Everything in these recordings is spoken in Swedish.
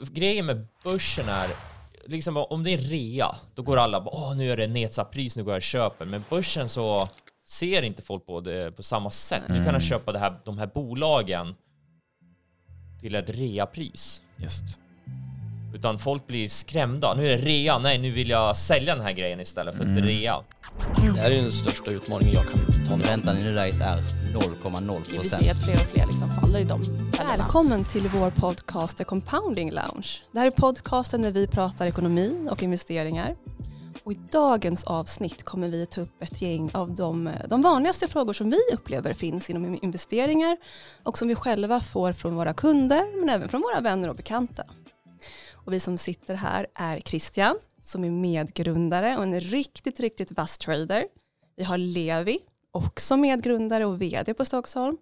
grejen med börsen är, liksom om det är rea, då går alla bara åh nu är det nedsatt pris, nu går jag och köper. Men börsen så ser inte folk på det på samma sätt. Nu kan jag köpa det här, de här bolagen till ett reapris. Just. Utan folk blir skrämda. Nu är det rea, nej nu vill jag sälja den här grejen istället för ett rea. Det här är den största utmaningen jag kan ta Räntan i nuläget är 0,0 Vi ser att fler och fler liksom faller i de Välkommen till vår podcast The Compounding Lounge. Det här är podcasten där vi pratar ekonomi och investeringar. Och I dagens avsnitt kommer vi ta upp ett gäng av de, de vanligaste frågor som vi upplever finns inom investeringar och som vi själva får från våra kunder men även från våra vänner och bekanta. Och vi som sitter här är Christian som är medgrundare och en riktigt, riktigt vass trader. Vi har Levi, också medgrundare och vd på Stockholm.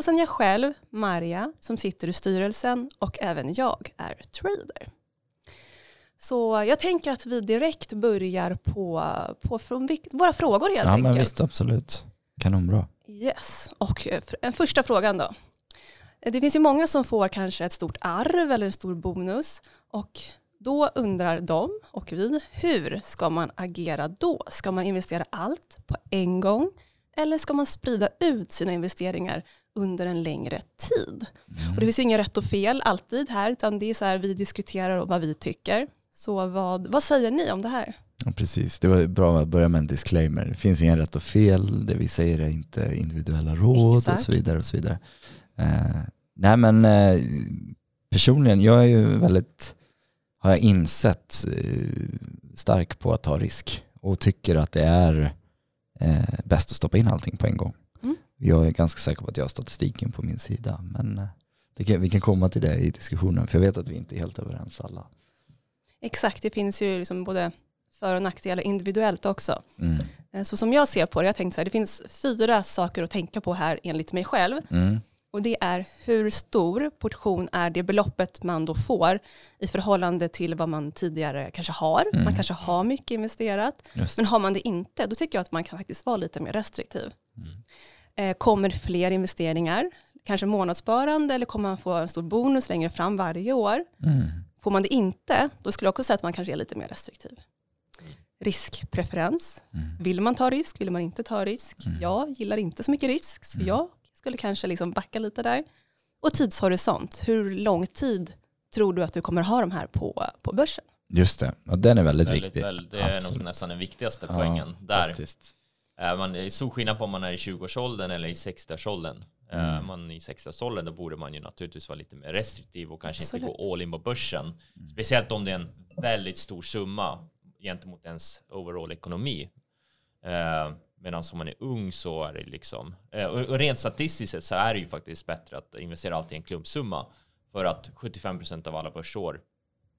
Och sen jag själv, Maria, som sitter i styrelsen och även jag är trader. Så jag tänker att vi direkt börjar på, på från våra frågor helt Ja men enkelt. visst, absolut. Kanonbra. Yes, och eh, en första frågan då. Eh, Det finns ju många som får kanske ett stort arv eller en stor bonus och då undrar de och vi, hur ska man agera då? Ska man investera allt på en gång eller ska man sprida ut sina investeringar under en längre tid? Och det finns inga rätt och fel alltid här, utan det är så här vi diskuterar och vad vi tycker. Så vad, vad säger ni om det här? Ja, precis, det var bra att börja med en disclaimer. Det finns inga rätt och fel, det vi säger är inte individuella råd Exakt. och så vidare. och så vidare. Eh, nej men eh, personligen, jag är ju väldigt, har jag insett, eh, stark på att ta risk och tycker att det är eh, bäst att stoppa in allting på en gång. Mm. Jag är ganska säker på att jag har statistiken på min sida, men eh, kan, vi kan komma till det i diskussionen, för jag vet att vi inte är helt överens alla. Exakt, det finns ju liksom både för och nackdelar individuellt också. Mm. Eh, Så som jag ser på det, jag tänkte så här, det finns fyra saker att tänka på här enligt mig själv. Mm. Och det är hur stor portion är det beloppet man då får i förhållande till vad man tidigare kanske har. Mm. Man kanske har mycket investerat. Just. Men har man det inte, då tycker jag att man kan faktiskt vara lite mer restriktiv. Eh, kommer fler investeringar, kanske månadssparande eller kommer man få en stor bonus längre fram varje år? Mm. Får man det inte, då skulle jag också säga att man kanske är lite mer restriktiv. Riskpreferens. Mm. Vill man ta risk? Vill man inte ta risk? Mm. Jag gillar inte så mycket risk, så Mm. jag skulle kanske liksom backa lite där. Och tidshorisont. Hur lång tid tror du att du kommer ha de här på, på börsen? Just det, och den är väldigt, Väldigt, viktig. väl, det är Absolut. nog nästan den viktigaste Ja, poängen där. faktiskt. Eh, Man, det är stor skillnad på om man är i 20-årsåldern eller i 60-årsåldern. Eh, Mm. Man i 60-årsåldern då borde man ju naturligtvis vara lite mer restriktiv och kanske Absolut. inte gå all in på börsen. Mm. Speciellt om det är en väldigt stor summa gentemot ens overall ekonomi. Eh, Medan om man är ung så är det liksom, eh, och rent statistiskt sett så är det ju faktiskt bättre att investera alltid i en klumpsumma. För att 75% av alla börsår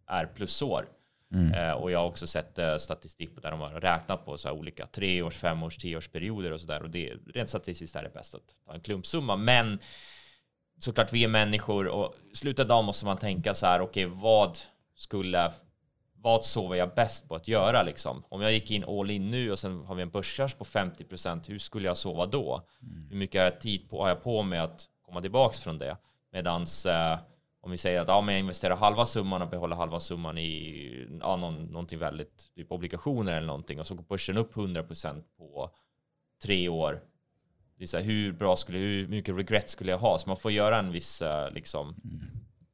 är plusår. Mm. Eh, och jag har också sett eh, statistik på där de har räknat på så här olika treårs, femårs, tioårsperioder och sådär. Och det, rent statistiskt är det bäst att ta en klumpsumma. Men såklart, vi är människor och i slutet av dagen måste man tänka så här, okej, vad skulle, vad sover jag bäst på att göra liksom? Om jag gick in all in nu och sen har vi en börskrasch på 50%, hur skulle jag sova då? Hur mycket tid på, har jag på mig att komma tillbaks från det? Medans eh, om vi säger att ja, men jag investerar halva summan och behåller halva summan i ja, någon, någonting väldigt, typ obligationer eller någonting och så går börsen upp 100% på tre år. Det är så här, hur bra skulle, hur mycket regret skulle jag ha? Så man får göra en viss eh, liksom,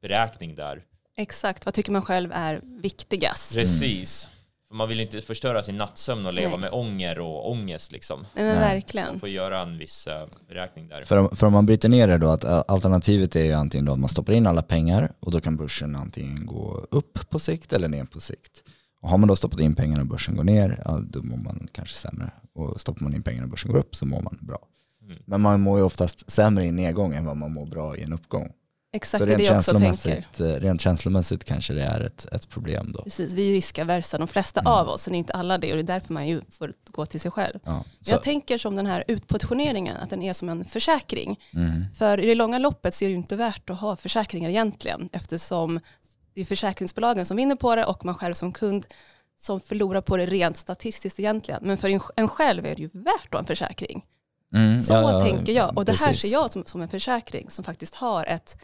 beräkning där. Exakt, vad tycker man själv är viktigast? Precis. För man vill inte förstöra sin nattsömn och leva Nej. med ånger och ångest liksom. Nej, men Nej. verkligen. Man får göra en viss eh, beräkning där. För, om, för om man bryter ner det då, att ä, alternativet är ju antingen då att man stoppar in alla pengar och då kan börsen antingen gå upp på sikt eller ner på sikt. Och har man då stoppat in pengarna och börsen går ner, ja, då mår man kanske sämre. Och stoppar man in pengarna och börsen går upp så mår man bra. Mm. Men man mår ju oftast sämre i en nedgång än vad man mår bra i en uppgång. Exakt, så rent det jag också tänker. känslomässigt, eh, rent känslomässigt kanske det är ett, ett problem då. Precis, vi är riskaversa, de flesta Mm. av oss, är inte alla det och det är därför man ju får gå till sig själv. Ja, Men Jag tänker som den här utpositioneringen, att den är som en försäkring. mm, För i det långa loppet så är det ju inte värt att ha försäkringar egentligen, eftersom det är försäkringsbolagen som vinner på det och man själv som kund som förlorar på det rent statistiskt egentligen. Men för en- själv är det ju värt ha en försäkring. mm, Så ja, tänker jag. Och det här precis. ser jag som, som en försäkring som faktiskt har ett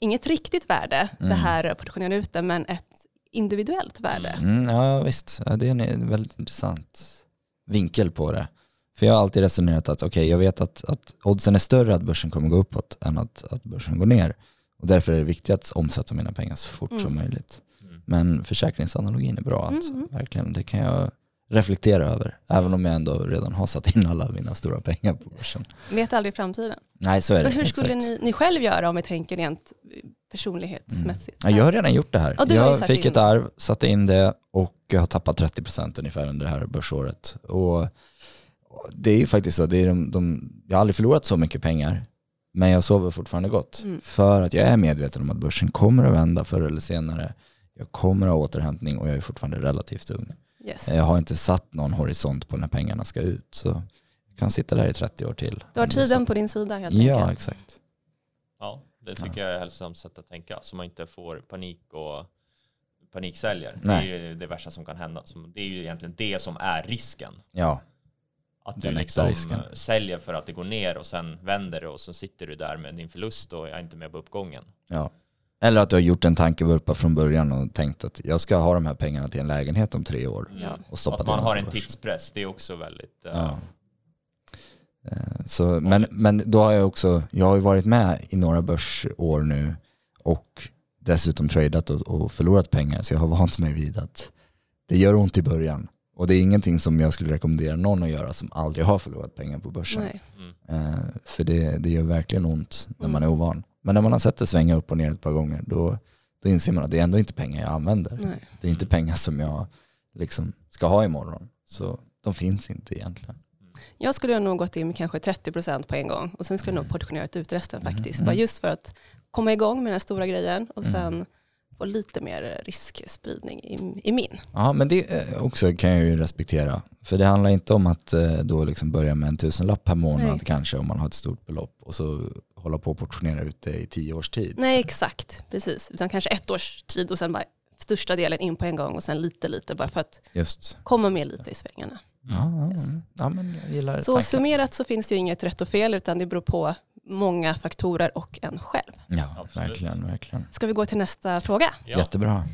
inget riktigt värde, det Mm. här portionera ut det, men ett individuellt värde. Mm, ja visst, ja, det är en väldigt intressant vinkel på det. För jag har alltid resonerat att okej, jag vet att, att oddsen är större att börsen kommer gå uppåt än att, att börsen går ner. Och därför är det viktigt att omsätta mina pengar så fort Mm. som möjligt. Mm. Men försäkringsanalogin är bra alltså, Mm. verkligen. Det kan jag reflektera över, även om jag ändå redan har satt in alla mina stora pengar på börsen. Vet aldrig framtiden. Nej, så är det. Men hur skulle ni, ni själv göra om vi tänker rent personlighetsmässigt? Ja, jag har redan gjort det här. Ju jag fick in ett arv, satte in det och jag har tappat 30% ungefär under det här börsåret. Och det är ju faktiskt så, det är de, de, jag har aldrig förlorat så mycket pengar, men jag sover fortfarande gott. Mm. För att jag är medveten om att börsen kommer att vända förr eller senare. Jag kommer att ha återhämtning och jag är fortfarande relativt ung. Yes. Jag har inte satt någon horisont på när pengarna ska ut. Så jag kan sitta där i 30 år till. Du har tiden på din sida helt Ja, enkelt. exakt. Ja, det tycker jag är ett hälsosamt sätt att tänka. Så man inte får panik och paniksäljer. Nej. Det är ju det värsta som kan hända. Det är ju egentligen det som är risken. Ja, Att du liksom risken. eh, säljer för att det går ner och sen vänder det och så sitter du där med din förlust och är inte med på uppgången. Ja. Eller att du har gjort en tankevurpa från början och tänkt att jag ska ha de här pengarna till en lägenhet om tre år. Ja. Och stoppat Att man har en tidspress, det är också väldigt... eh, Ja. Eh, Så, men, men då har jag också, jag har ju varit med i några börsår nu och dessutom tradat och, och förlorat pengar så jag har vant mig vid att det gör ont i början. Och det är ingenting som jag skulle rekommendera någon att göra som aldrig har förlorat pengar på börsen. Nej. Mm. Eh, För det, det gör verkligen ont när man är Mm. ovan. Men när man har sett det svänga upp och ner ett par gånger då, då inser man att det är ändå inte pengar jag använder. Nej. Det är inte pengar som jag liksom ska ha imorgon. Så de finns inte egentligen. Jag skulle nog gått in med kanske 30% på en gång och sen skulle jag nog portionerat ut resten faktiskt. Mm. Bara just för att komma igång med den här stora grejen och Mm. sen få lite mer riskspridning i, i min. Ja, men det eh, också kan jag ju respektera. För det handlar inte om att eh, då liksom börja med en tusenlapp per månad Nej. kanske om man har ett stort belopp och så hålla på och portionera ut det i tio års tid. Nej exakt, precis. Utan kanske ett års tid och sen bara största delen in på en gång och sen lite lite bara för att Just. komma med lite i svängarna. Ja, Yes. ja men jag gillar Så tanken. summerat så finns det ju inget rätt och fel utan det beror på många faktorer och en själv. Ja, Absolut. verkligen, verkligen. Ska vi gå till nästa fråga? Ja. Jättebra.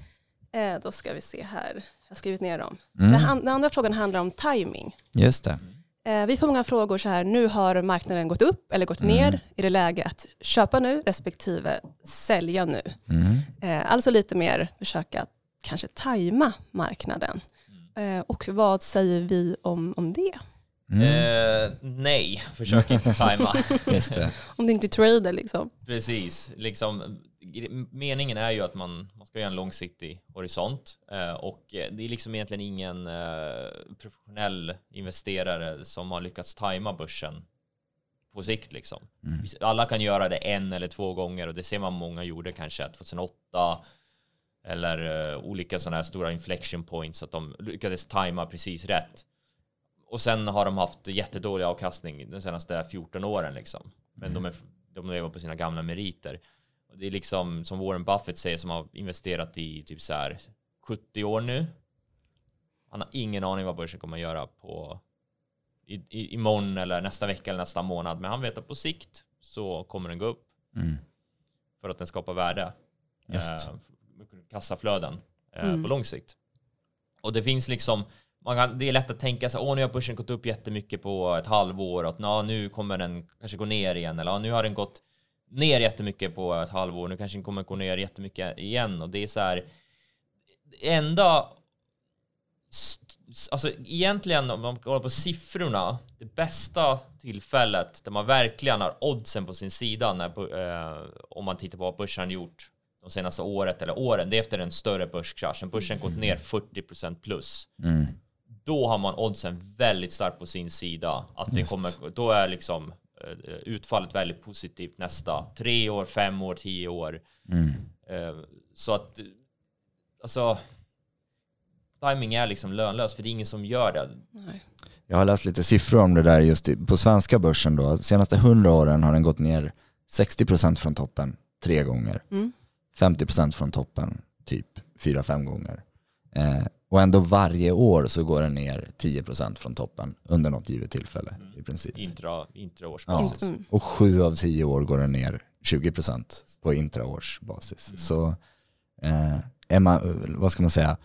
Eh, då ska vi se här. Jag har skrivit ner dem. Mm, Den, den andra frågan handlar om timing. just det. Eh, vi får många frågor så här, nu har marknaden gått upp eller gått Mm. ner. Är det läge att köpa nu respektive sälja nu? Mm. Eh, alltså lite mer försöka kanske tajma marknaden. Eh, och vad säger vi om, om det? Mm. Eh, nej, försök inte tajma. Just det. Om du inte trader liksom. Precis, liksom, meningen är ju att man, man ska göra en långsiktig horisont eh, och eh, det är liksom egentligen ingen eh, professionell investerare som har lyckats tajma börsen på sikt liksom. Mm. Alla kan göra det en eller två gånger och det ser man många gjorde kanske 2008 eller eh, olika sådana här stora inflection points att de lyckades tajma precis rätt. Och sen har de haft jättedålig avkastning de senaste 14 åren liksom. Men de, är, de lever på sina gamla meriter. Och det är liksom som Warren Buffett säger som har investerat i typ så här 70 år nu. Han har ingen aning vad börsen kommer att göra på i, i, imorgon eller nästa vecka eller nästa månad. Men han vet att på sikt så kommer den gå upp Mm. för att den skapar värde. Just. Eh, kassaflöden eh, Mm. på lång sikt. Och det finns liksom, man kan, det är lätt att tänka sig, åh nu har börsen gått upp jättemycket på ett halvår och att "Nå, nu kommer den kanske gå ner igen eller "Ja, nu har den gått ner jättemycket på ett halvår, nu kanske den kommer gå ner jättemycket igen och det är så här, enda Alltså egentligen om man kollar på siffrorna, det bästa tillfället där man verkligen har oddsen på sin sida när, eh, om man tittar på vad börsen har gjort de senaste året eller åren, det är efter en större börskrasch. En börsen gått ner 40% plus. Mm. Då har man oddsen väldigt starkt på sin sida. Att det Just. kommer, då är liksom eh, utfallet väldigt positivt nästa tre år, fem år, tio år. Mm. Eh, Så att, alltså, timing är liksom lönlös för det är ingen som gör det. Nej. Jag har läst lite siffror om det där just på svenska börsen då. De senaste 100 åren har den gått ner 60% från toppen tre gånger. Mm. 50% från toppen typ 4-5 gånger. Eh, och ändå varje år så går den ner 10% från toppen under något givet tillfälle i princip. Intra, Ja. intraårsbasis. Mm. Och sju av tio år går den ner 20% på intraårsbasis. Så eh, är man, vad ska man säga,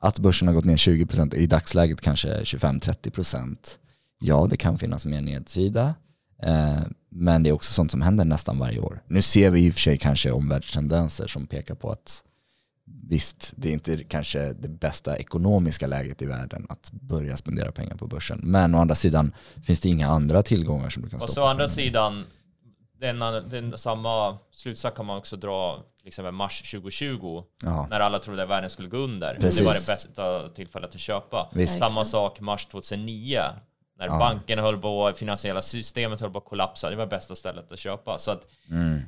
att börsen har gått ner 20% i dagsläget kanske 25-30%. Ja, det kan finnas mer nedsida. Eh, men det är också sånt som händer nästan varje år. Nu ser vi i och för sig kanske omvärldstendenser som pekar på att visst, det är inte kanske det bästa ekonomiska läget i världen att börja spendera pengar på börsen. Men å andra sidan finns det inga andra tillgångar som du kan Och stoppa så å andra sidan, den, den, samma slutsats kan man också dra till exempel mars 2020 Ja, när alla trodde att världen skulle gå under. Precis. Det var det bästa tillfället att köpa. visst. Samma sak mars 2009 när Ja. banken höll på, finansiella systemet höll på att kollapsa. Det var bästa stället att köpa. Så att Mm.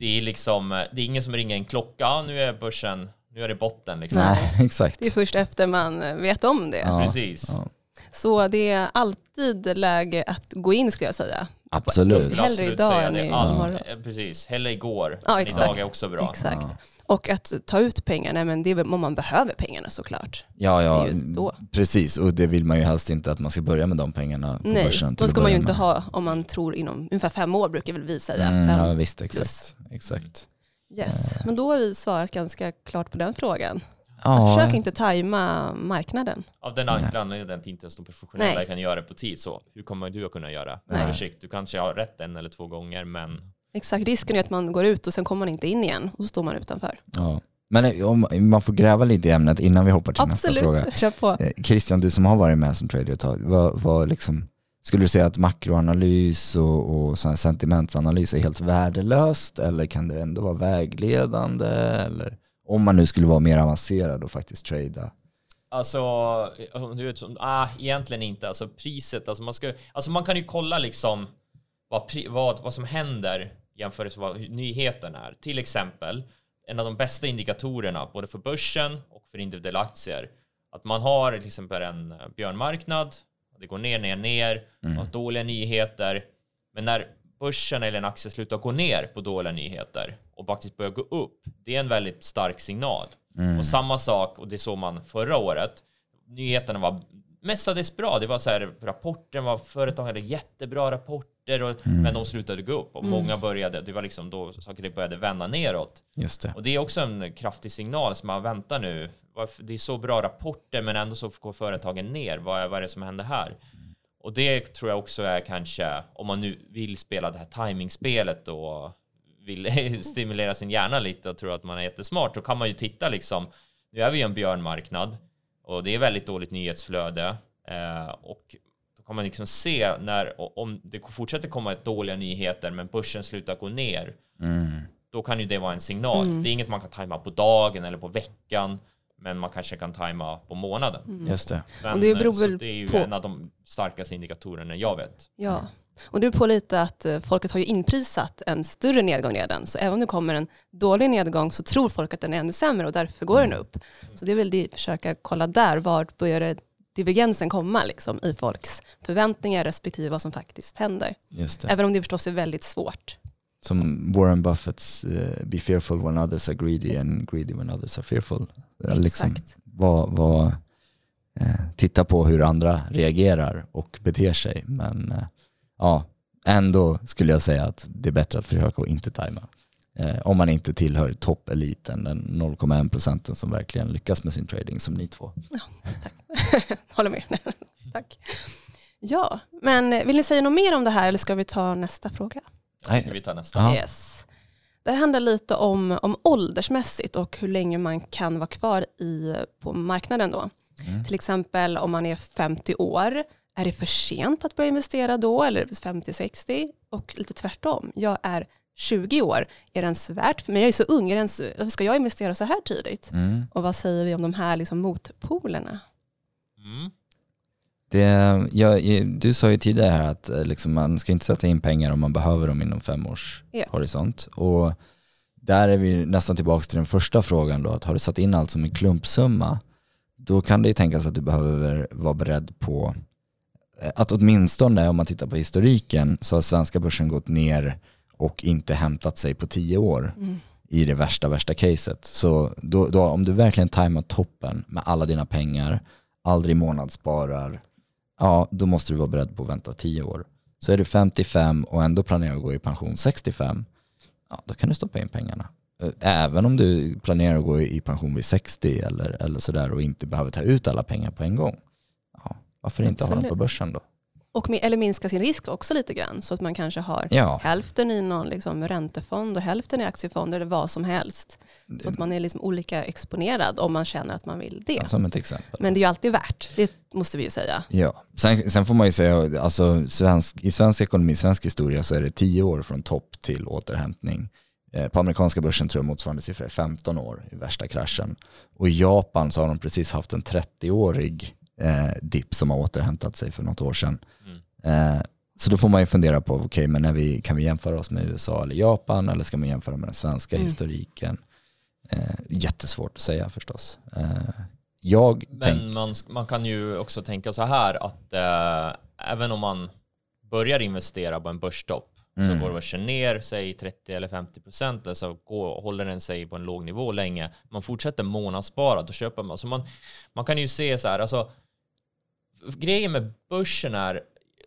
Det är liksom, det är ingen som ringer en klocka. Ja, nu är börsen, nu är det botten liksom. Nej, exakt. Det är först efter man vet om det. Ja, Precis. ja. Så det är alltid läge att gå in skulle jag säga. Absolut. skulle Hellre idag säga än det. i All- morgon. eh, Precis, hellre igår Ja, än exakt. idag är också bra. Exakt. Och att ta ut pengarna, men det är väl om man behöver pengarna såklart. Ja, ja, precis. Och det vill man ju helst inte att man ska börja med de pengarna på Nej, börsen. till de ska man ju inte med. ha om man tror inom ungefär fem år brukar väl vi säga. Mm, fem. ja, visst, plus. exakt. exakt. Yes. Men då har vi svarat ganska klart på den frågan. Ja, Försök inte tajma marknaden. Av den enkla anledningen att inte ens de professionella Nej. kan göra det på tid. Så hur kommer du att kunna göra Nej. på sikt? Du kanske har rätt en eller två gånger, men Exakt, risken är att man går ut och sen kommer man inte in igen och så står man utanför. ja. Men eh, om man får gräva lite i ämnet innan vi hoppar till nästa fråga. Absolut, kör på. Eh, Christian, du som har varit med som trader ett tag, vad, vad liksom, skulle du säga att makroanalys och, och sentimentsanalys är helt värdelöst eller kan det ändå vara vägledande? Eller om man nu skulle vara mer avancerad och faktiskt trada? Alltså, du vet, ah, egentligen inte. Alltså priset, alltså man, ska, alltså man kan ju kolla liksom vad, vad, vad som händer jämfört med vad nyheten är. Till exempel, en av de bästa indikatorerna både för börsen och för individuella aktier. Att man har till exempel en eh, björnmarknad, det går ner, ner, ner, man har dåliga nyheter. Men när börsen eller en aktie slutar gå ner på dåliga nyheter och faktiskt börjar gå upp, det är en väldigt stark signal. Och samma sak, och det såg man förra året, nyheterna var mestadels bra. Det var så här, rapporten var, företag hade jättebra rapporter, och, men de slutade gå upp och många började, det var liksom då saker började vända neråt. Just det. Och det är också en kraftig signal som man väntar nu. Det är så bra rapporter men ändå så går företagen ner. Vad är, vad är det som händer här? Och det tror jag också är kanske, om man nu vill spela det här timingspelet och vill stimulera sin hjärna lite och tror att man är jättesmart, då kan man ju titta liksom, nu är vi i en björnmarknad och det är väldigt dåligt nyhetsflöde eh, och då kan man liksom se när, om det fortsätter komma dåliga nyheter men börsen slutar gå ner, Mm. då kan ju det vara en signal. Mm. Det är inget man kan tajma på dagen eller på veckan, men man kanske kan tajma på månaden. Just det. Men, Och det beror så väl det är ju på- en av de starkaste indikatorerna jag vet. Ja, och det beror på lite att eh, folket har ju inprisat en större nedgång redan. Så även om det kommer en dålig nedgång så tror folk att den är ännu sämre och därför går den upp. Så det är väl det, försöka kolla där, vart börjar divergensen komma liksom, i folks förväntningar respektive vad som faktiskt händer. Även om det förstås är väldigt svårt. Som Warren Buffetts eh, Be fearful when others are greedy and greedy when others are fearful. Eh, Liksom, Exakt. vad, vad, eh, titta på hur andra reagerar och beter sig. Men eh, ja, ändå skulle jag säga att det är bättre att försöka att inte tajma. Eh, om man inte tillhör toppeliten, den 0,1 procenten som verkligen lyckas med sin trading som ni två. Håller med. Tack. Ja, men eh, vill ni säga något mer om det här eller ska vi ta nästa fråga? Ska vi ta nästa? Ja. Yes. Det här handlar lite om, om åldersmässigt och hur länge man kan vara kvar i, på marknaden då. Mm. Till exempel om man är 50 år, är det för sent att börja investera då eller 50-60? Och lite tvärtom, jag är 20 år, är det ens värt för mig? Jag är så ung, är ens, ska jag investera så här tidigt? Mm. Och vad säger vi om de här liksom motpolerna? Mm. Det, jag, du sa ju tidigare här att eh, liksom man ska inte sätta in pengar om man behöver dem inom fem års Ja. horisont. Och där är vi nästan tillbaka till den första frågan då, att har du satt in allt som en klumpsumma, då kan det ju tänkas att du behöver vara beredd på att åtminstone om man tittar på historiken så har svenska börsen gått ner och inte hämtat sig på tio år Mm. i det värsta, värsta caset. Så då, då, om du verkligen tajmar toppen med alla dina pengar, aldrig månadssparar, ja då måste du vara beredd på att vänta 10 år. Så är du 55 och ändå planerar att gå i pension 65, ja, då kan du stoppa in pengarna. Eh, Även om du planerar att gå i pension vid 60 eller, eller sådär och inte behöver ta ut alla pengar på en gång. Varför inte ha dem på Absolut. börsen då? Och, eller minska sin risk också lite grann så att man kanske har Ja, hälften i någon liksom räntefond och hälften i aktiefond eller vad som helst. Så att man är liksom olika exponerad om man känner att man vill det. ja, som ett exempel. Men det är ju alltid värt, det måste vi ju säga. Ja, sen, sen får man ju säga, alltså svensk, i svensk ekonomi, svensk historia så är det 10 år från topp till återhämtning. Eh, På amerikanska börsen tror jag motsvarande siffra är 15 år i värsta kraschen. Och i Japan så har de precis haft en 30-årig eh, dipp som har återhämtat sig för något år sedan. Mm. Eh, så då får man ju fundera på, okej men när vi, kan vi jämföra oss med USA eller Japan eller ska man jämföra med den svenska Mm. historiken? Eh, jättesvårt att säga förstås. Eh, jag tänk, Men man, man kan ju också tänka så här att eh, även om man börjar investera på en börstopp Mm. så går börsen ner, säg 30 eller 50 procent, så går, håller den sig på en låg nivå länge. Man fortsätter månadsspara, då köper man. Så man, man kan ju se så här, alltså grejen med börsen är,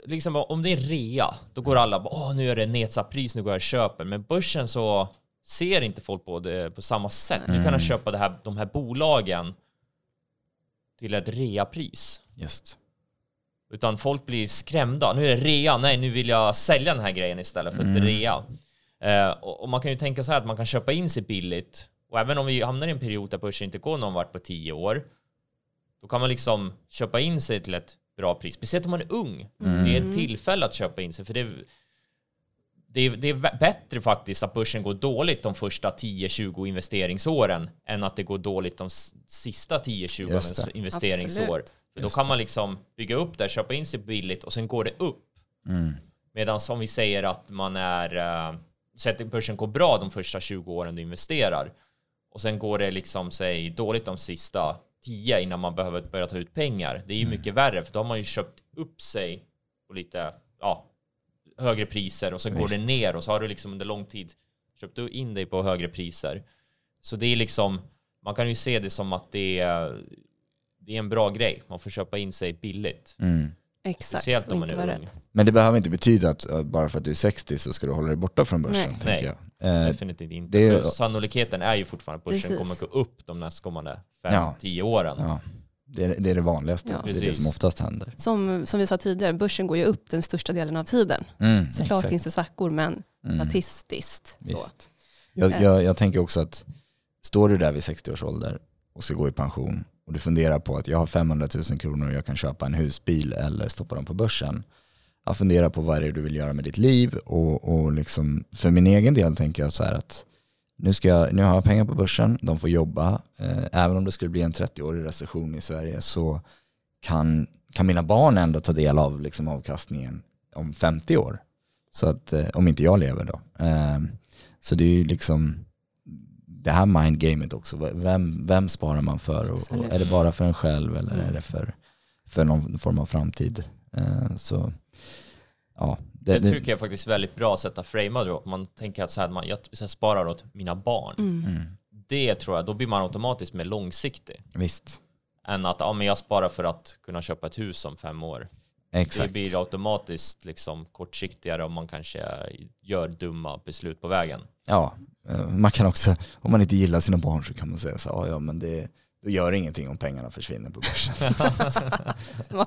liksom om det är rea, då går alla bara, åh nu är det nedsatt pris, nu går jag och köper. Men börsen så ser inte folk på det på samma sätt. Nu kan Mm. jag köpa det här, de här bolagen till ett reapris. just. Utan folk blir skrämda. Nu är det rea, nej nu vill jag sälja den här grejen istället för Mm. ett rea. Eh, och, och man kan ju tänka så här att man kan köpa in sig billigt. Och även om vi hamnar i en period där börsen inte går någon vart på tio år, då kan man liksom köpa in sig till ett bra pris. Speciellt om man är ung. Mm. Det är ett tillfälle att köpa in sig. För det, det, är, det är vä- bättre faktiskt att börsen går dåligt de första 10-20 investeringsåren än att det går dåligt de sista 10-20 Just det. investeringsår. Absolut. Då kan man liksom bygga upp det, köpa in sig billigt och sen går det upp. Mm. Medan om vi säger att man är, uh, så att börsen går bra de första 20 åren du investerar och sen går det liksom, säg dåligt de sista 10 innan man behöver börja ta ut pengar. Det är ju mycket värre för då har man ju köpt upp sig på lite, ja, högre priser och sen går det ner och så har du liksom under lång tid köpt in dig på högre priser. Så det är liksom, man kan ju se det som att det är, det är en bra grej. Man får köpa in sig billigt. Mm. Exakt, Speciellt om man inte är ung. Men det behöver inte betyda att bara för att du är 60 så ska du hålla dig borta från börsen. Nej. Nej. jag. Eh, Definitivt inte. det är- För sannolikheten är ju fortfarande att börsen Precis. kommer gå upp de nästkommande Ja. 5-10 åren. ja, det, är, det är det vanligaste. Ja. det är det som oftast händer. Som, som vi sa tidigare, börsen går ju upp den största delen av tiden. Mm, Såklart exakt. finns det svackor, men Mm. statistiskt så. Jag, Eh. jag, jag tänker också att står du där vid 60 års ålder och ska gå i pension och du funderar på att jag har 500 000 kronor och jag kan köpa en husbil eller stoppa dem på börsen. Jag funderar på vad det är du vill göra med ditt liv och, och liksom, för min egen del tänker jag så här att nu, ska jag, nu har jag pengar på börsen, de får jobba. Eh, även om det skulle bli en 30-årig recession i Sverige så kan, kan mina barn ändå ta del av liksom, avkastningen om 50 år. Så att, eh, om inte jag lever då. Eh, så det är ju liksom det här mindgamet också. Vem, vem sparar man för? Och, och är det bara för en själv eller Mm. är det för, för någon form av framtid? Eh, så ja, det, Det det, tycker jag faktiskt är väldigt bra sätt att framea då. Man tänker att så här, man, jag jag sparar åt mina barn. Mm. mm, Det tror jag, då blir man automatiskt mer långsiktig. visst, Än att ja, men jag sparar för att kunna köpa ett hus om fem år. Det exakt. blir automatiskt liksom kortsiktigare om man kanske gör dumma beslut på vägen. Ja, eh, man kan också, om man inte gillar sina barn så kan man säga så här, "Ja, ja men det, då gör det ingenting om pengarna försvinner på börsen.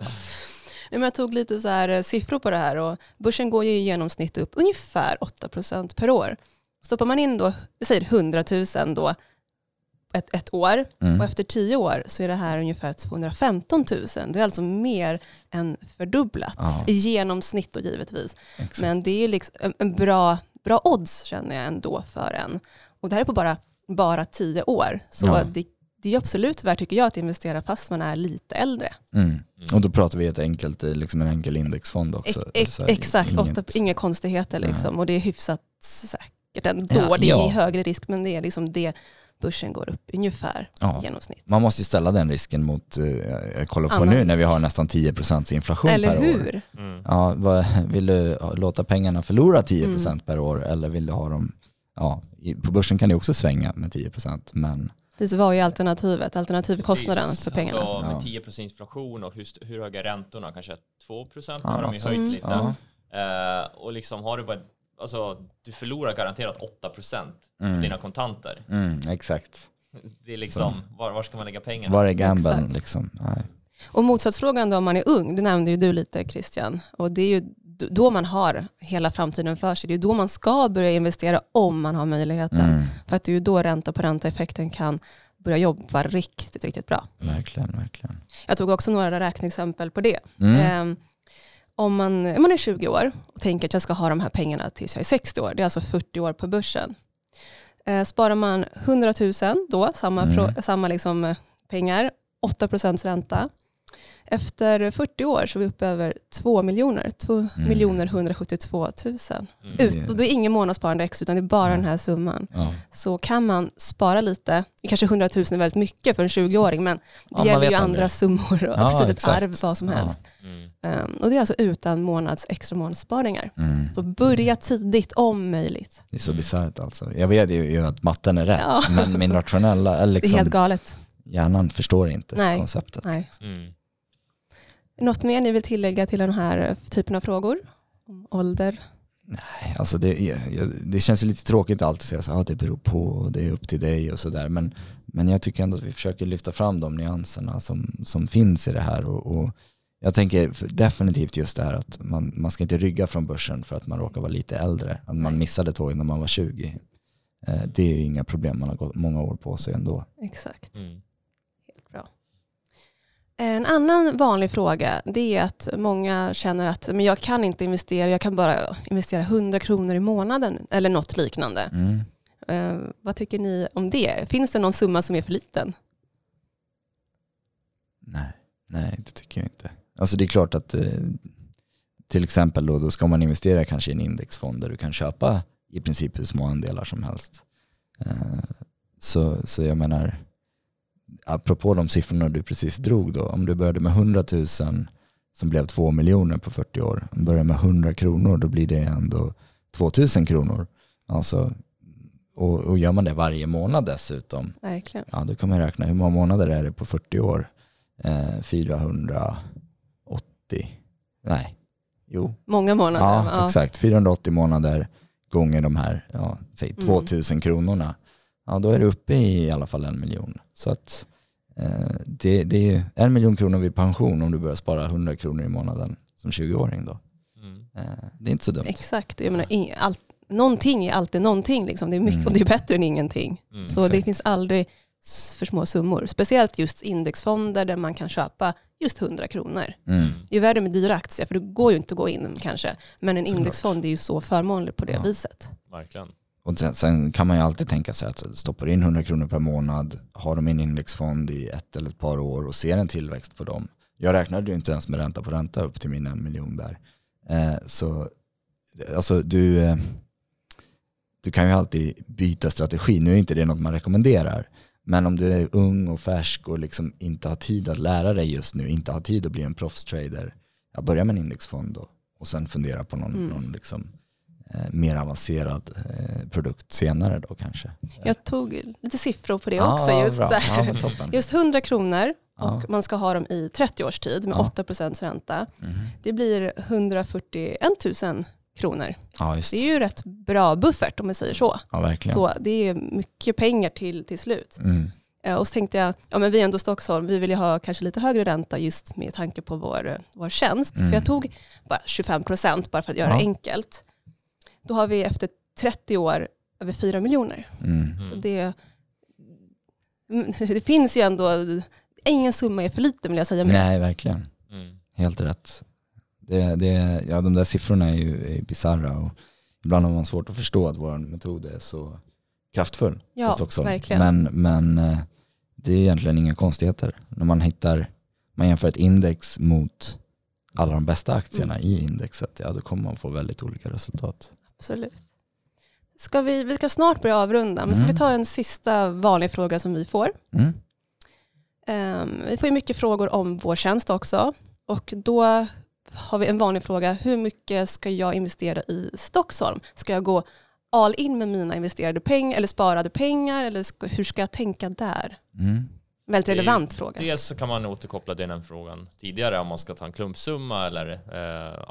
Nej, men jag tog lite så här eh, siffror på det här och börsen går ju i genomsnitt upp ungefär 8% per år. Stoppar man in då, vi säger 100 000 då ett, ett år Mm. och efter 10 år så är det här ungefär 215 000. Det är alltså mer än fördubblats Ja. i genomsnitt då givetvis. Exakt. Men det är liksom en, en bra, bra odds känner jag ändå för en. Och det här är på bara, bara 10 år. Så Ja. det, det är ju absolut värt tycker jag att investera fast man är lite äldre. Mm. Och då pratar vi ett enkelt, eh, liksom en enkel indexfond också. Så här, exakt, inget- åtta, inga konstigheter liksom. Och det är hyfsat säkert ändå. Ja, det är ja. högre risk men det är liksom det börsen går upp ungefär Ja. i genomsnitt. Man måste ju ställa den risken mot, eh, jag kollar på Annan nu när vi har nästan 10% inflation Eller per år. hur? Mm. Ja, vad, vill du låta pengarna förlora 10% Mm. per år eller vill du ha dem, ja, på börsen kan det också svänga med 10% men Precis, vad är alternativet? Alternativkostnaden Precis. för pengarna. Alltså, med Ja. 10% inflation och hur, hur höga är räntorna? Kanske 2% Ja, har de ju höjt sånt. lite. ja, Eh, och liksom har du bara alltså, du förlorar garanterat 8% Mm. av dina kontanter. Mm, exakt. Det är liksom, var, var ska man lägga pengarna? Var är gamblen Exakt. liksom? Nej. Och motsatsfrågan då om man är ung, det nämnde ju du lite Christian. Och det är ju då man har hela framtiden för sig. Det är då man ska börja investera om man har möjligheten. Mm, För att det är ju då ränta på ränta-effekten kan börja jobba riktigt, riktigt bra. verkligen, verkligen. Jag tog också några räkneexempel på det. Mm. Om, man, om man är 20 år och tänker att jag ska ha de här pengarna tills jag är 60 år, det är alltså 40 år på börsen. Eh, sparar man 100 000 då, samma, Mm. samma liksom, eh, pengar, 8% ränta. Efter 40 år så är vi uppe över 2 miljoner, 2 Mm. miljoner 172 000. Mm. Ut, och det är ingen månadssparande extra, utan det är bara Ja. den här summan. Ja. Så kan man spara lite, kanske 100 000 är väldigt mycket för en 20-åring, men det Ja, gäller ju andra aldrig. summor, och Ja, precis ett exakt. arv, vad som Ja. helst. Mm. Um, och det är alltså utan månads extra månadssparingar. Mm. Så börja tidigt om möjligt. Det är så Mm. bisarrt alltså. Jag vet ju ju att matten är rätt, Ja. men min rationella, eller Det är liksom, helt galet. Hjärnan förstår inte Nej. konceptet. Nej. Mm. Något mer ni vill tillägga till den här typen av frågor? Om ålder? Alltså det, det känns lite tråkigt att alltid säga så här, ah, det beror på och det är upp till dig och sådär. Men, men jag tycker ändå att vi försöker lyfta fram de nyanserna som, som finns i det här. Och, och jag tänker definitivt just det här att man, man ska inte rygga från börsen för att man råkar vara lite äldre. Att man missade tåget när man var 20. Eh, Det är ju inga problem, man har gått många år på sig ändå. Exakt. Mm. En annan vanlig fråga det är att många känner att men jag kan inte investera, jag kan bara investera 100 kronor i månaden eller något liknande. Mm. Eh, vad tycker ni om det? Finns det någon summa som är för liten? Nej, nej det tycker jag inte. Alltså det är klart att eh, till exempel då, då ska man investera kanske i en indexfond där du kan köpa i princip hur små andelar som helst. Eh, så, så jag menar, apropå de siffrorna du precis drog då, om du började med 100 000 som blev 2 miljoner på 40 år, om du börjar med 100 kronor då blir det ändå 2 000 kronor. Alltså, och, och gör man det varje månad dessutom, Verkligen. Ja, då kan man räkna hur många månader är det på 40 år? Eh, 480, nej, jo, Många månader. ja, ja. exakt, 480 månader gånger de här, ja, säg Mm. 2000 kronorna. Ja, då är det uppe i i alla fall en miljon. Så att det, det är ju en miljon kronor vid pension om du börjar spara 100 kronor i månaden som 20-åring då. Mm. Eh, det är inte så dumt. Exakt, jag menar, ing- allt, någonting är alltid någonting. Liksom. Det är mycket Mm. och det är bättre än ingenting. Mm. Så det Exakt. finns aldrig för små summor. Speciellt just indexfonder där man kan köpa just 100 kronor. Mm. Det är värre med dyra aktier för det går ju inte att gå in kanske. Men en Såklart. indexfond är ju så förmånlig på det Ja. viset. Verkligen. Och sen, sen kan man ju alltid tänka sig att stoppar in 100 kronor per månad, har de en indexfond i ett eller ett par år och ser en tillväxt på dem. Jag räknade ju inte ens med ränta på ränta upp till min en miljon där. Eh, så alltså du, eh, du kan ju alltid byta strategi. Nu är inte det något man rekommenderar. Men om du är ung och färsk och liksom inte har tid att lära dig just nu, inte har tid att bli en proffstrader, ja, börja med en indexfond då. Och sen fundera på någon, Mm. någon liksom, mer avancerad eh, produkt senare då kanske. Jag tog lite siffror på det Ja, också. Just, bra. så. Ja, just 100 kronor och man ska ha dem i 30 års tid med Ja. 8% ränta. Mhm. Det blir 141 000 kronor. Det är ju rätt bra buffert om man säger så. Så det är mycket pengar till, till slut. Mm. Eh, Och så tänkte jag, ja men vi är ändå Stockholm, vi vill ju ha kanske lite högre ränta just med tanke på vår, vår tjänst. Mm. Så jag tog bara 25 procent bara för att göra det enkelt. Då har vi efter 30 år över 4 miljoner. Mm. Så Mm. det, mm, det finns ju ändå, ingen summa är för lite vill jag säga. Nej, verkligen. Mm. Helt rätt. Det, det, ja, de där siffrorna är ju är bisarra och ibland har man svårt att förstå att vår metod är så kraftfull Ja, verkligen. Men, men eh, det är egentligen inga konstigheter. När man hittar, man jämför ett index mot alla de bästa aktierna Mm. i indexet, ja då kommer man få väldigt olika resultat. Absolut. Ska vi, vi ska snart börja avrunda, men ska Mm. vi ta en sista vanlig fråga som vi får? Mm. Ehm, vi får ju mycket frågor om vår tjänst också. Och då har vi en vanlig fråga. Hur mycket ska jag investera i Stockholm? Ska jag gå all in med mina investerade pengar eller sparade pengar? Eller ska, hur ska jag tänka där? Mm. Väldigt Det är- relevant fråga. Dels så kan man återkoppla den frågan tidigare om man ska ta en klumpsumma eller eh,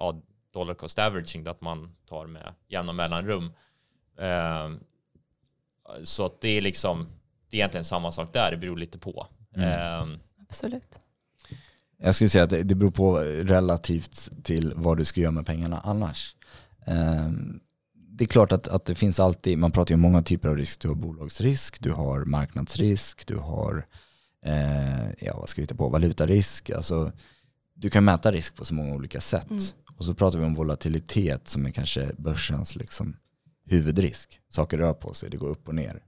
dollar cost averaging, att man tar med jämna mellanrum. Eh, så att det är liksom, det är egentligen samma sak där, det beror lite på. Mm. Eh, Absolut. Jag skulle säga att det det beror på relativt till vad du ska göra med pengarna annars. Ehm, Det är klart att, att det finns alltid, man pratar ju om många typer av risk. Du har bolagsrisk, du har marknadsrisk, du har, eh, ja vad ska vi hitta på, valutarisk. Alltså, du kan mäta risk på så många olika sätt. Mm. Och så pratar vi om volatilitet som är kanske börsens liksom, huvudrisk. Saker rör på sig, det går upp och ner.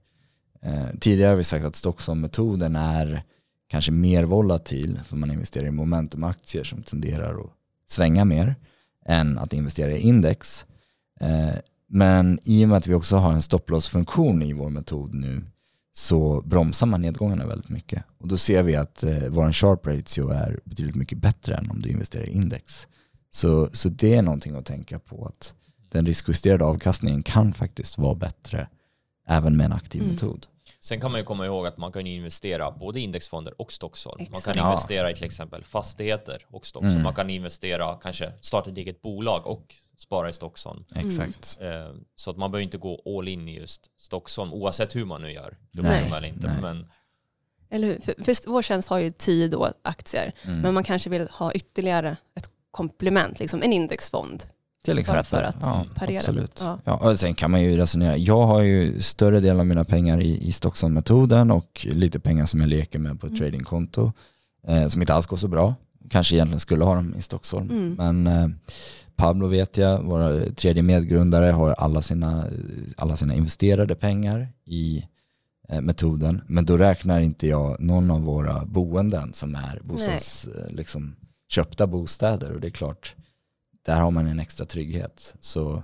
Eh, tidigare har vi sagt att Stockholm-metoden är kanske mer volatil för man investerar i momentumaktier som tenderar att svänga mer än att investera i index. Eh, men i och med att vi också har en stopplåsfunktion i vår metod nu så bromsar man nedgångarna väldigt mycket. Och då ser vi att eh, vår sharp ratio är betydligt mycket bättre än om du investerar i index. Så, så det är någonting att tänka på att den riskjusterade avkastningen kan faktiskt vara bättre även med en aktiv Mm. metod. Sen kan man ju komma ihåg att man kan investera både i indexfonder och Stockholm. Man kan investera i till exempel fastigheter och Stockholm. Mm. Man kan investera, kanske starta ett eget bolag och spara i Stockholm. Exakt. Eh, Så att man behöver inte gå all in i just Stockholm oavsett hur man nu gör. Nej, eller inte. nej. Men Eller hur? För, för vår tjänst har ju tio då aktier, Mm. men man kanske vill ha ytterligare ett komplement, liksom en indexfond. Till exempel. för att ja, parera. Absolut. Ja. Ja. och sen kan man ju resonera. Jag har ju större del av mina pengar i, i Stockholm-metoden och lite pengar som jag leker med på ett Mm. tradingkonto eh, som inte alls går så bra. Kanske egentligen skulle ha dem i Stockholm. Mm. Men eh, Pablo vet jag, vår tredje medgrundare, har alla sina, alla sina investerade pengar i eh, metoden. Men då räknar inte jag någon av våra boenden som är bostads, eh, liksom, köpta bostäder. Och det är klart, där har man en extra trygghet. Så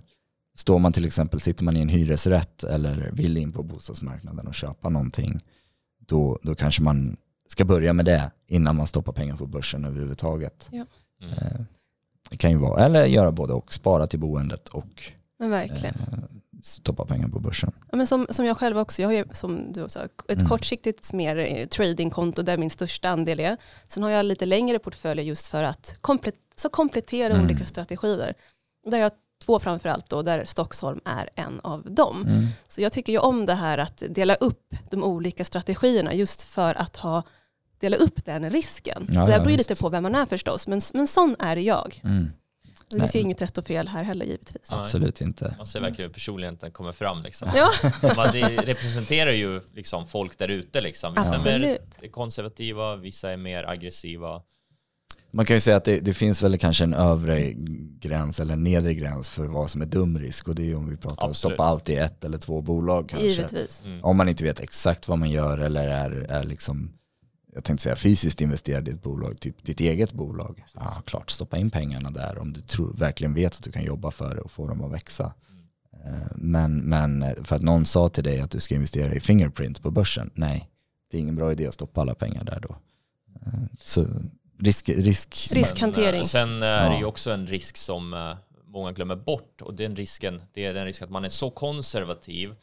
står man till exempel, sitter man i en hyresrätt eller vill in på bostadsmarknaden och köpa någonting, då, då kanske man ska börja med det innan man stoppar pengar på börsen överhuvudtaget. mm. Eh, Det kan ju vara, eller göra både och, spara till boendet och Men verkligen. eh, stoppa pengar på börsen. Ja, men som, som jag själv också, jag har ju som du sa, ett Mm. kortsiktigt mer eh, tradingkonto där min största andel är. Sen har jag lite längre portföljer just för att komplett, så komplettera Mm. olika strategier. Där jag två framförallt då, där Stockholm är en av dem. Mm. Så jag tycker ju om det här att dela upp de olika strategierna just för att ha dela upp den risken. Ja, så det beror ju lite på vem man är förstås, men, men sån är jag. Mm. Och det Nej. inget rätt och fel här heller givetvis. Absolut inte. man ser verkligen hur personligheten kommer fram. Liksom. Ja, Man, det representerar ju liksom folk där ute. Liksom. Vissa är mer absolut. konservativa, vissa är mer aggressiva. Man kan ju säga att det, det finns väl kanske en övre gräns eller en nedre gräns för vad som är dum risk och det är ju om vi pratar om att Absolut. stoppa allt i ett eller två bolag kanske. Givetvis. Mm. Om man inte vet exakt vad man gör eller är, är liksom, jag tänkte säga fysiskt investerad i ett bolag, typ ditt eget bolag. Ja, klart, stoppa in pengarna där om du tror, verkligen vet att du kan jobba för det och få dem att växa. Eh, Men, men för att någon sa till dig att du ska investera i Fingerprint på börsen, nej, det är ingen bra idé att stoppa alla pengar där då. Eh, Så risk, risk, Riskhantering. Sen, eh, sen är det ju också en risk som eh, många glömmer bort och den risken, det är den risken att man är så konservativ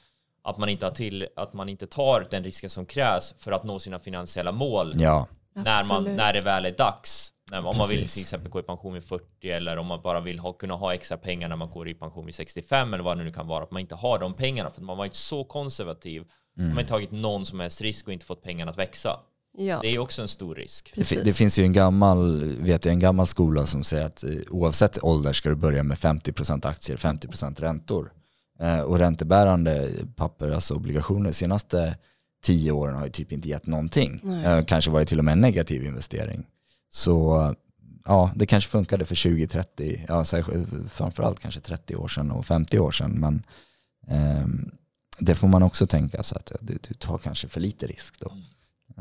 att man inte, har till, att man inte tar den risken som krävs för att nå sina finansiella mål ja, när, man, Absolut. när det väl är dags. När, om man vill till exempel gå i pension vid 40 eller om man bara vill ha, kunna ha extra pengar när man går i pension vid 65 eller vad det nu kan vara. Att man inte har de pengarna för att man varit så konservativ. Man har inte tagit någon som helst risk och inte fått pengarna att växa. Ja, Det är också en stor risk. Det, det finns ju en gammal, vet jag, en gammal skola som säger att eh, oavsett ålder ska du börja med 50% aktier, 50% räntor. Eh, och räntebärande papper, alltså obligationer, senaste tio åren har ju typ inte gett någonting. Nej. Eh, kanske varit till och med en negativ investering. Så ja, det kanske funkade för 20-30, ja, framförallt kanske 30 år sedan och 50 år sedan. Men ehm, det får man också tänka så att du, du tar kanske för lite risk då.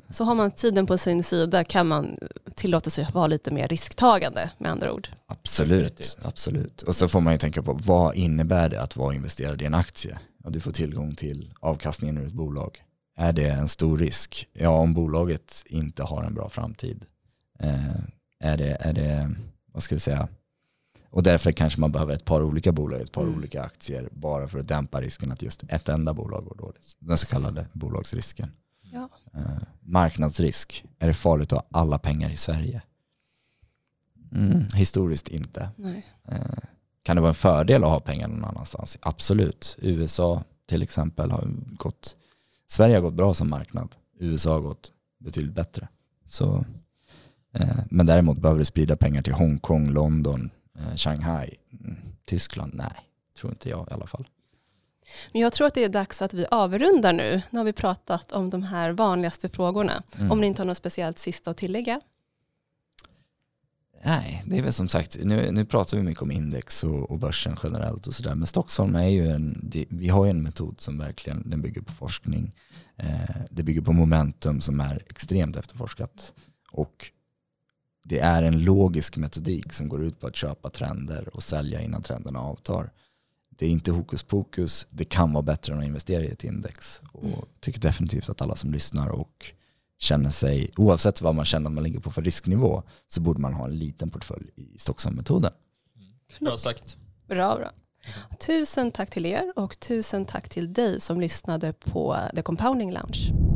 Så har man tiden på sin sida kan man tillåta sig att vara lite mer risktagande med andra ord. Absolut, absolut. Och så får man ju tänka på vad innebär det att vara investerad i en aktie? Ja, du får tillgång till avkastningen ur ett bolag. Är det en stor risk? Ja, om bolaget inte har en bra framtid. Eh, är, det, är det, vad ska jag säga, och därför kanske man behöver ett par olika bolag, ett par Mm. olika aktier bara för att dämpa risken att just ett enda bolag går dåligt. Den så kallade bolagsrisken. Ja. Eh, marknadsrisk, är det farligt att ha alla pengar i Sverige? Mm, historiskt inte. Nej. Eh, Kan det vara en fördel att ha pengar någon annanstans? Absolut. USA till exempel har gått, Sverige har gått bra som marknad. USA har gått betydligt bättre. Så, eh, men däremot behöver du sprida pengar till Hongkong, London, eh, Shanghai, mm, Tyskland? Nej, tror inte jag i alla fall. Men jag tror att det är dags att vi avrundar nu. Nu har vi pratat om de här vanligaste frågorna. Mm. Om ni inte har något speciellt sista att tillägga. Nej, det är väl som sagt, nu, nu pratar vi mycket om index och, och börsen generellt och sådär, men Stockholm är ju en, det, vi har ju en metod som verkligen, den bygger på forskning, eh, det bygger på momentum som är extremt efterforskat och det är en logisk metodik som går ut på att köpa trender och sälja innan trenderna avtar. Det är inte hokus pokus, det kan vara bättre än att investera i ett index och tycker definitivt att alla som lyssnar och känner sig, oavsett vad man känner att man ligger på för risknivå, så borde man ha en liten portfölj i Stockholm-metoden. Bra sagt. Bra, bra. Tusen tack till er och tusen tack till dig som lyssnade på The Compounding Lounge.